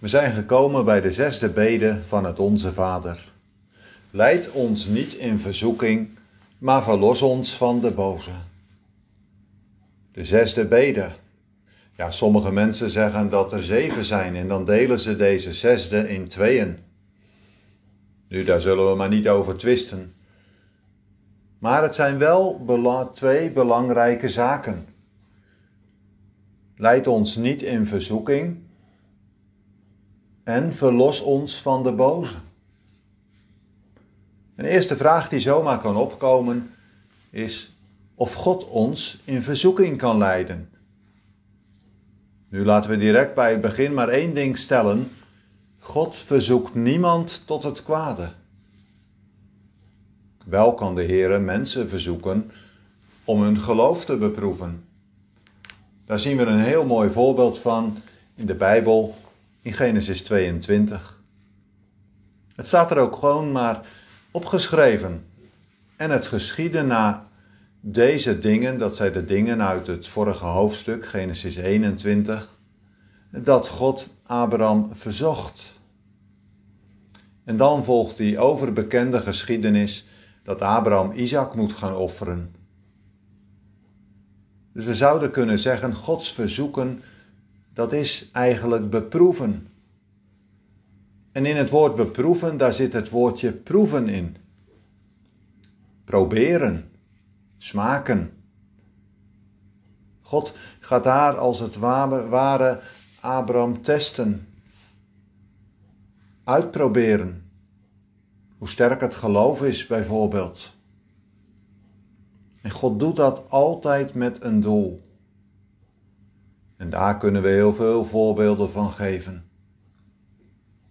We zijn gekomen bij de zesde bede van het Onze Vader. Leid ons niet in verzoeking, maar verlos ons van de boze. De zesde bede. Ja, sommige mensen zeggen dat er zeven zijn en dan delen ze deze zesde in tweeën. Nu, daar zullen we maar niet over twisten. Maar het zijn wel twee belangrijke zaken. Leid ons niet in verzoeking en verlos ons van de boze. Een eerste vraag die zomaar kan opkomen is of God ons in verzoeking kan leiden. Nu laten we direct bij het begin maar één ding stellen. God verzoekt niemand tot het kwade. Wel kan de Heer mensen verzoeken om hun geloof te beproeven. Daar zien we een heel mooi voorbeeld van in de Bijbel in Genesis 22. Het staat er ook gewoon maar opgeschreven. En het geschiedde na deze dingen, dat zijn de dingen uit het vorige hoofdstuk, Genesis 21, dat God Abraham verzocht. En dan volgt die overbekende geschiedenis dat Abraham Isaac moet gaan offeren. Dus we zouden kunnen zeggen, Gods verzoeken, dat is eigenlijk beproeven. En in het woord beproeven, daar zit het woordje proeven in. Proberen, smaken. God gaat daar als het ware Abraham testen, uitproberen. Hoe sterk het geloof is, bijvoorbeeld. En God doet dat altijd met een doel. En daar kunnen we heel veel voorbeelden van geven.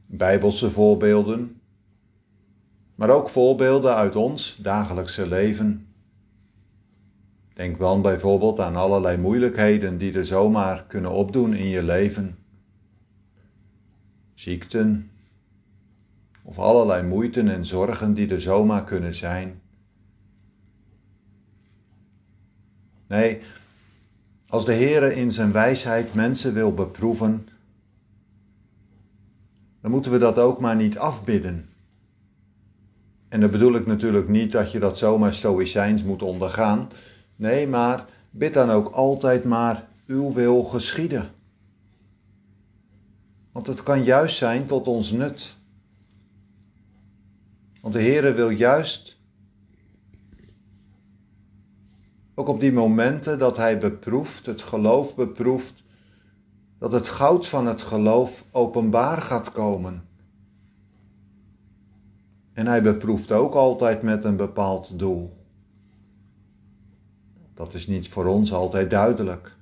Bijbelse voorbeelden, maar ook voorbeelden uit ons dagelijkse leven. Denk dan bijvoorbeeld aan allerlei moeilijkheden die er zomaar kunnen opdoen in je leven. Ziekten, of allerlei moeiten en zorgen die er zomaar kunnen zijn. Nee, als de Heere in zijn wijsheid mensen wil beproeven, dan moeten we dat ook maar niet afbidden. En dan bedoel ik natuurlijk niet dat je dat zomaar stoïcijns moet ondergaan. Nee, maar bid dan ook altijd maar uw wil geschieden. Want het kan juist zijn tot ons nut. Want de Heere wil juist ook op die momenten dat Hij beproeft, het geloof beproeft, dat het goud van het geloof openbaar gaat komen. En Hij beproeft ook altijd met een bepaald doel. Dat is niet voor ons altijd duidelijk.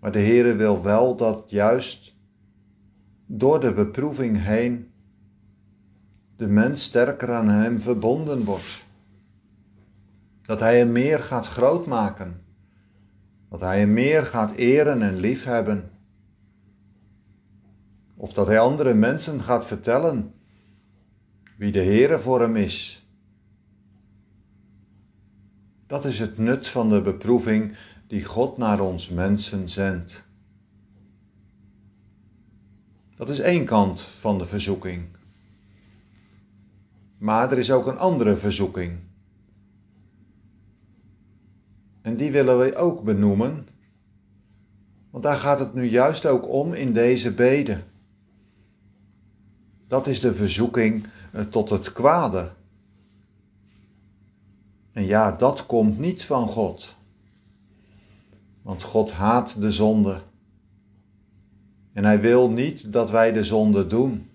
Maar de Heere wil wel dat juist door de beproeving heen de mens sterker aan Hem verbonden wordt. Dat Hij hem meer gaat grootmaken. Dat Hij hem meer gaat eren en liefhebben. Of dat Hij andere mensen gaat vertellen wie de Heere voor hem is. Dat is het nut van de beproeving die God naar ons mensen zendt. Dat is één kant van de verzoeking. Maar er is ook een andere verzoeking. En die willen we ook benoemen, want daar gaat het nu juist ook om in deze bede. Dat is de verzoeking eh, tot het kwade. En ja, dat komt niet van God. Want God haat de zonde. En hij wil niet dat wij de zonde doen.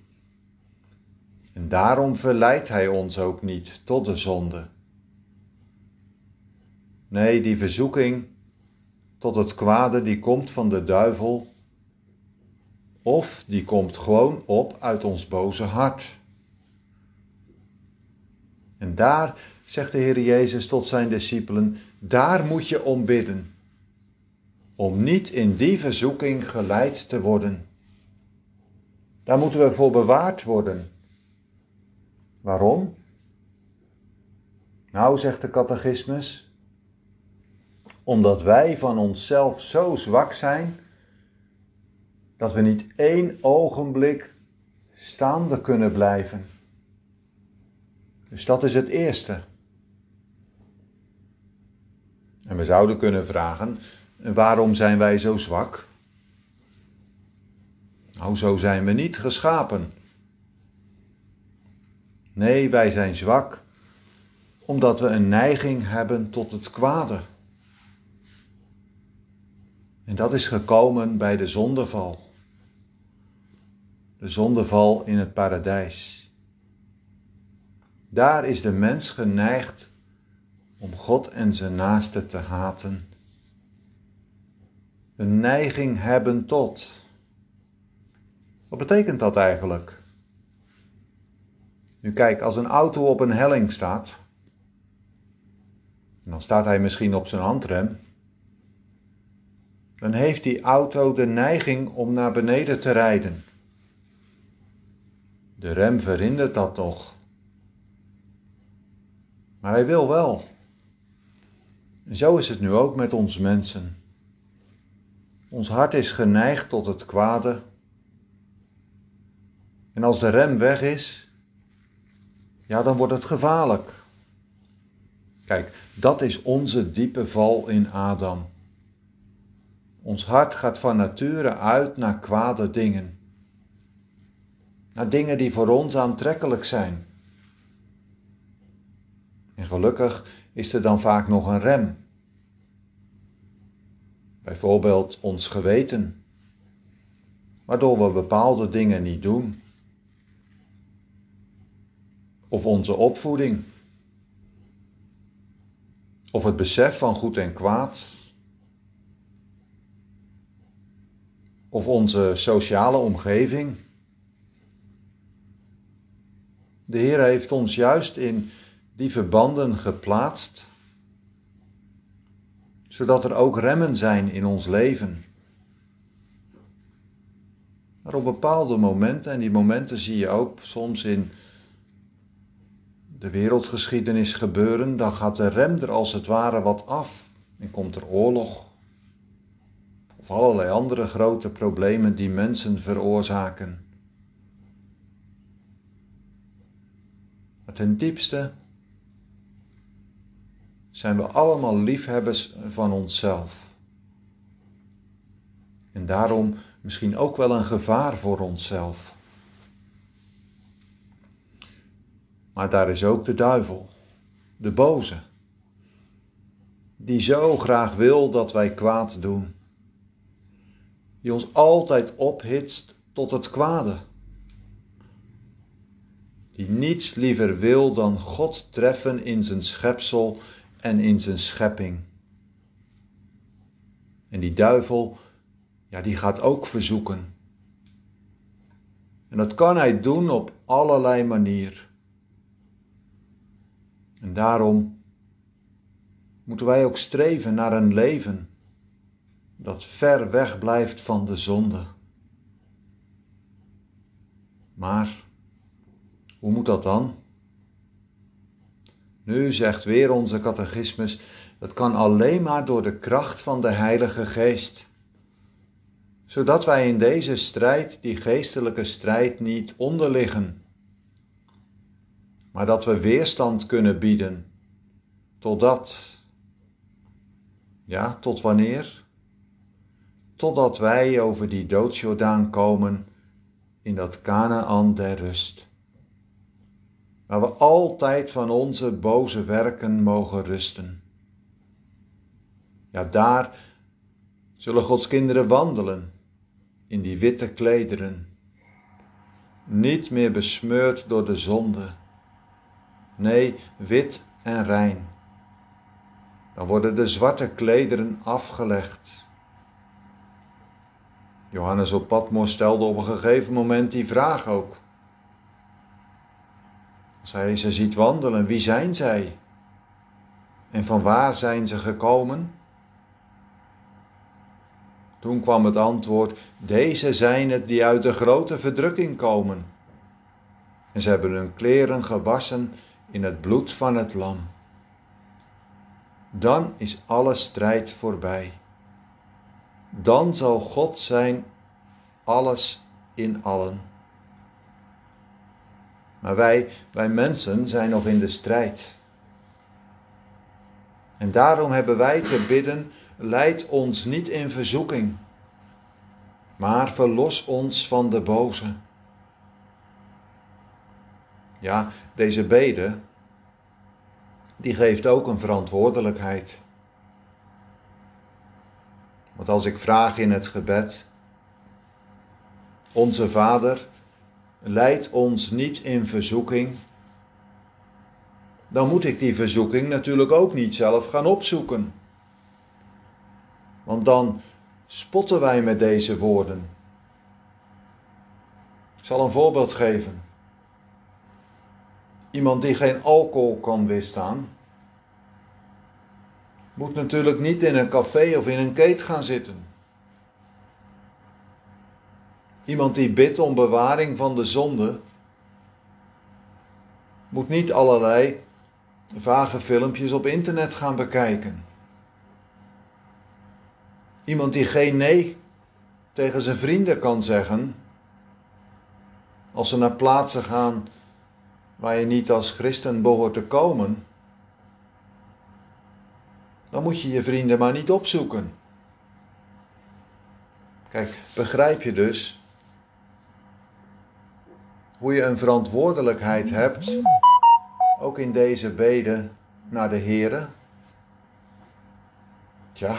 En daarom verleidt Hij ons ook niet tot de zonde. Nee, die verzoeking tot het kwade die komt van de duivel, of die komt gewoon op uit ons boze hart. En daar, zegt de Heer Jezus tot zijn discipelen, daar moet je om bidden, om niet in die verzoeking geleid te worden. Daar moeten we voor bewaard worden. Waarom? Nou, zegt de catechismus, omdat wij van onszelf zo zwak zijn Dat we niet één ogenblik staande kunnen blijven. Dus dat is het eerste. En we zouden kunnen vragen: waarom zijn wij zo zwak? Nou, zo zijn we niet geschapen. Nee, wij zijn zwak omdat we een neiging hebben tot het kwade. En dat is gekomen bij de zondeval. De zondeval in het paradijs. Daar is de mens geneigd om God en zijn naaste te haten. Een neiging hebben tot. Wat betekent dat eigenlijk? Nu kijk, als een auto op een helling staat, dan staat hij misschien op zijn handrem, dan heeft die auto de neiging om naar beneden te rijden. De rem verhindert dat toch. Maar hij wil wel. En zo is het nu ook met ons mensen. Ons hart is geneigd tot het kwade. En als de rem weg is, ja, dan wordt het gevaarlijk. Kijk, dat is onze diepe val in Adam. Ons hart gaat van nature uit naar kwade dingen. Naar dingen die voor ons aantrekkelijk zijn. En gelukkig is er dan vaak nog een rem. Bijvoorbeeld ons geweten, waardoor we bepaalde dingen niet doen. Of onze opvoeding. Of het besef van goed en kwaad. Of onze sociale omgeving. De Heer heeft ons juist in die verbanden geplaatst, zodat er ook remmen zijn in ons leven. Maar op bepaalde momenten, en die momenten zie je ook soms in de wereldgeschiedenis gebeuren, dan gaat de rem er als het ware wat af en komt er oorlog. Of allerlei andere grote problemen die mensen veroorzaken. Maar ten diepste zijn we allemaal liefhebbers van onszelf. En daarom misschien ook wel een gevaar voor onszelf. Maar daar is ook de duivel, de boze, die zo graag wil dat wij kwaad doen, die ons altijd ophitst tot het kwade, die niets liever wil dan God treffen in zijn schepsel en in zijn schepping. En die duivel, ja, die gaat ook verzoeken. En dat kan hij doen op allerlei manieren. En daarom moeten wij ook streven naar een leven dat ver weg blijft van de zonde. Maar hoe moet dat dan? Nu zegt weer onze catechismus, dat kan alleen maar door de kracht van de Heilige Geest. Zodat wij in deze strijd, die geestelijke strijd, niet onderliggen maar dat we weerstand kunnen bieden. Totdat, ja, tot wanneer? Totdat wij over die doodsjordaan komen in dat Canaan der rust. Waar we altijd van onze boze werken mogen rusten. Ja, daar zullen Gods kinderen wandelen in die witte klederen, niet meer besmeurd door de zonde nee, wit en rein. Dan worden de zwarte klederen afgelegd. Johannes op Patmos stelde op een gegeven moment die vraag ook. Als hij ze ziet wandelen, wie zijn zij? En van waar zijn ze gekomen? Toen kwam het antwoord: Deze zijn het die uit de grote verdrukking komen. En ze hebben hun kleren gewassen in het bloed van het lam. Dan is alle strijd voorbij. Dan zal God zijn alles in allen. Maar wij, wij mensen zijn nog in de strijd. En daarom hebben wij te bidden, leid ons niet in verzoeking, maar verlos ons van de boze. Ja, deze bede, die geeft ook een verantwoordelijkheid. Want als ik vraag in het gebed, onze Vader, leid ons niet in verzoeking, dan moet ik die verzoeking natuurlijk ook niet zelf gaan opzoeken. Want dan spotten wij met deze woorden. Ik zal een voorbeeld geven. Iemand die geen alcohol kan weerstaan, moet natuurlijk niet in een café of in een keet gaan zitten. Iemand die bidt om bewaring van de zonde, moet niet allerlei vage filmpjes op internet gaan bekijken. Iemand die geen nee tegen zijn vrienden kan zeggen, als ze naar plaatsen gaan waar je niet als christen behoort te komen, dan moet je je vrienden maar niet opzoeken. Kijk, begrijp je dus hoe je een verantwoordelijkheid hebt, ook in deze beden naar de Here? Tja,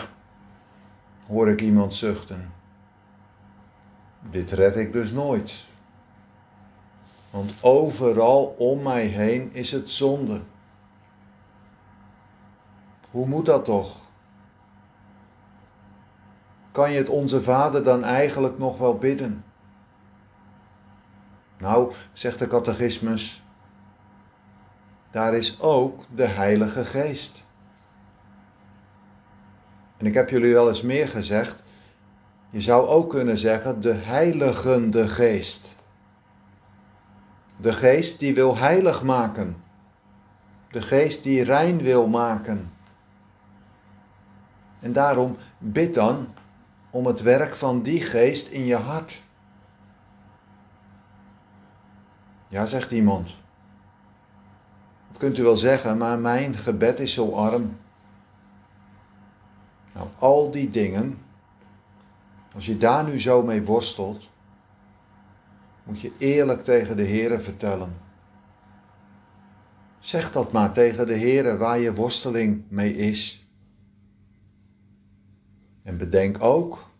hoor ik iemand zuchten. Dit red ik dus nooit. Want overal om mij heen is het zonde. Hoe moet dat toch? Kan je het onze Vader dan eigenlijk nog wel bidden? Nou, zegt de catechismus, daar is ook de Heilige Geest. En ik heb jullie wel eens meer gezegd, je zou ook kunnen zeggen de Heiligende Geest. De Geest die wil heilig maken. De Geest die rein wil maken. En daarom bid dan om het werk van die geest in je hart. Ja, zegt iemand. Dat kunt u wel zeggen, maar mijn gebed is zo arm. Nou, al die dingen, als je daar nu zo mee worstelt, moet je eerlijk tegen de Heer vertellen. Zeg dat maar tegen de Heer waar je worsteling mee is. En bedenk ook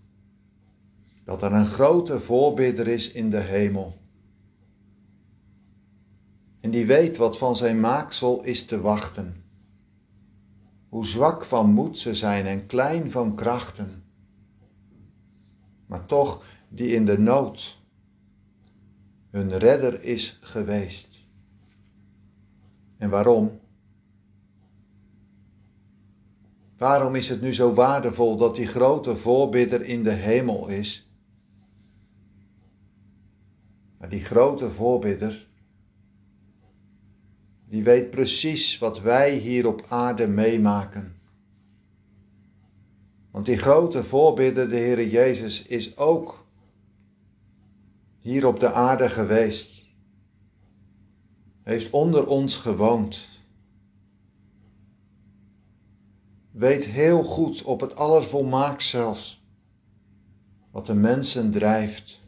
dat er een grote voorbidder is in de hemel. En die weet wat van zijn maaksel is te wachten. Hoe zwak van moed ze zijn en klein van krachten. Maar toch die in de nood hun redder is geweest. En waarom? Waarom is het nu zo waardevol dat die grote voorbidder in de hemel is? Maar die grote voorbidder, die weet precies wat wij hier op aarde meemaken. Want die grote voorbidder, de Heer Jezus, is ook hier op de aarde geweest. Heeft onder ons gewoond weet heel goed op het allervolmaakt zelfs wat de mensen drijft.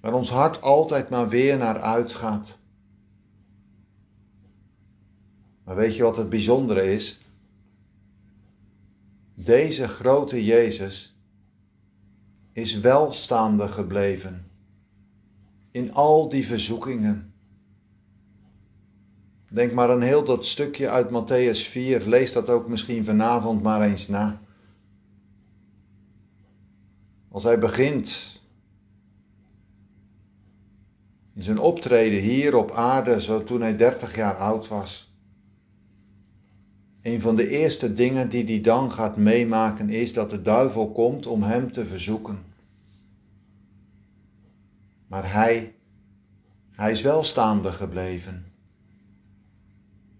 Waar ons hart altijd maar weer naar uitgaat. Maar weet je wat het bijzondere is? Deze grote Jezus is wel staande gebleven in al die verzoekingen. Denk maar een heel dat stukje uit Matthäus 4. Lees dat ook misschien vanavond maar eens na. Als hij begint in zijn optreden hier op aarde, zo toen hij 30 jaar oud was. Een van de eerste dingen die hij dan gaat meemaken is dat de duivel komt om hem te verzoeken. Maar hij, hij is wel staande gebleven.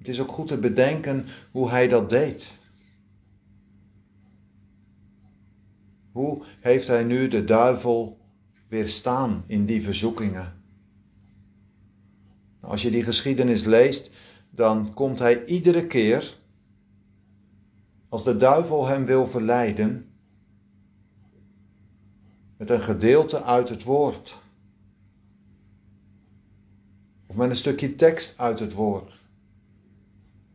Het is ook goed te bedenken hoe hij dat deed. Hoe heeft hij nu de duivel weerstaan in die verzoekingen? Als je die geschiedenis leest, dan komt hij iedere keer, als de duivel hem wil verleiden, met een gedeelte uit het woord. Of met een stukje tekst uit het woord.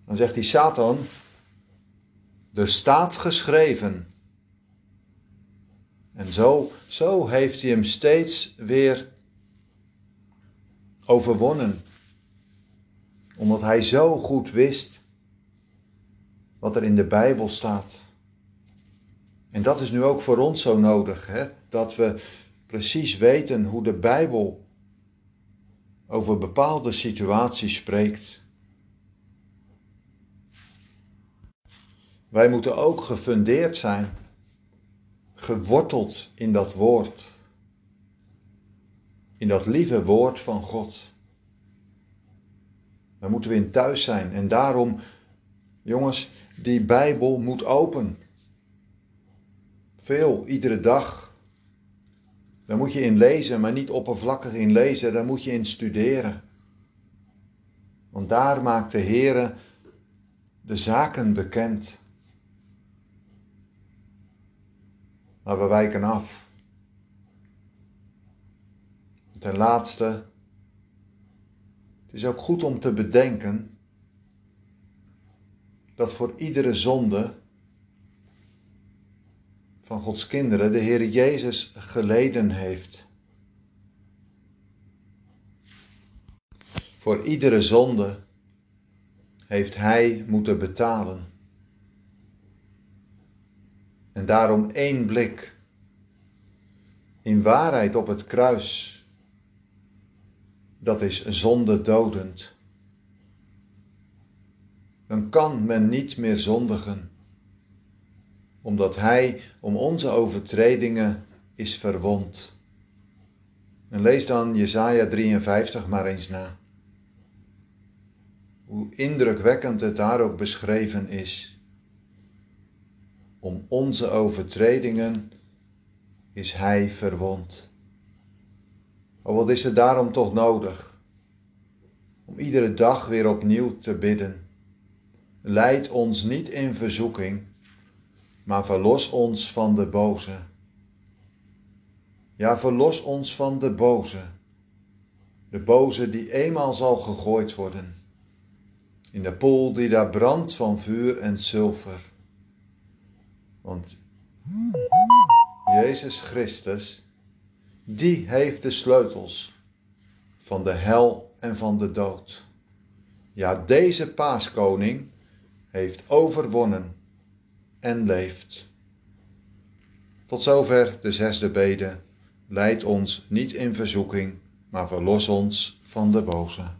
Dan zegt hij Satan, er staat geschreven. En zo, zo heeft hij hem steeds weer overwonnen. Omdat hij zo goed wist wat er in de Bijbel staat. En dat is nu ook voor ons zo nodig, hè? dat we precies weten hoe de Bijbel over bepaalde situaties spreekt. Wij moeten ook gefundeerd zijn, geworteld in dat woord, in dat lieve woord van God. Daar moeten we in thuis zijn en daarom, jongens, die Bijbel moet open. Veel, iedere dag. Daar moet je in lezen, maar niet oppervlakkig in lezen, daar moet je in studeren. Want daar maakt de Heere de zaken bekend. Maar we wijken af. Ten laatste, het is ook goed om te bedenken dat voor iedere zonde van Gods kinderen de Heer Jezus geleden heeft. Voor iedere zonde heeft Hij moeten betalen. En daarom één blik in waarheid op het kruis, dat is zonde dodend. Dan kan men niet meer zondigen omdat Hij om onze overtredingen is verwond. En lees dan Jesaja 53 maar eens na. Hoe indrukwekkend het daar ook beschreven is. Om onze overtredingen is Hij verwond. Oh, wat is er daarom toch nodig? Om iedere dag weer opnieuw te bidden. Leid ons niet in verzoeking maar verlos ons van de boze. Ja, verlos ons van de boze. De boze die eenmaal zal gegooid worden. In de pool die daar brandt van vuur en zilver. Want Jezus Christus, die heeft de sleutels van de hel en van de dood. Ja, deze paaskoning heeft overwonnen en leeft. Tot zover de zesde bede. Leid ons niet in verzoeking, maar verlos ons van de boze.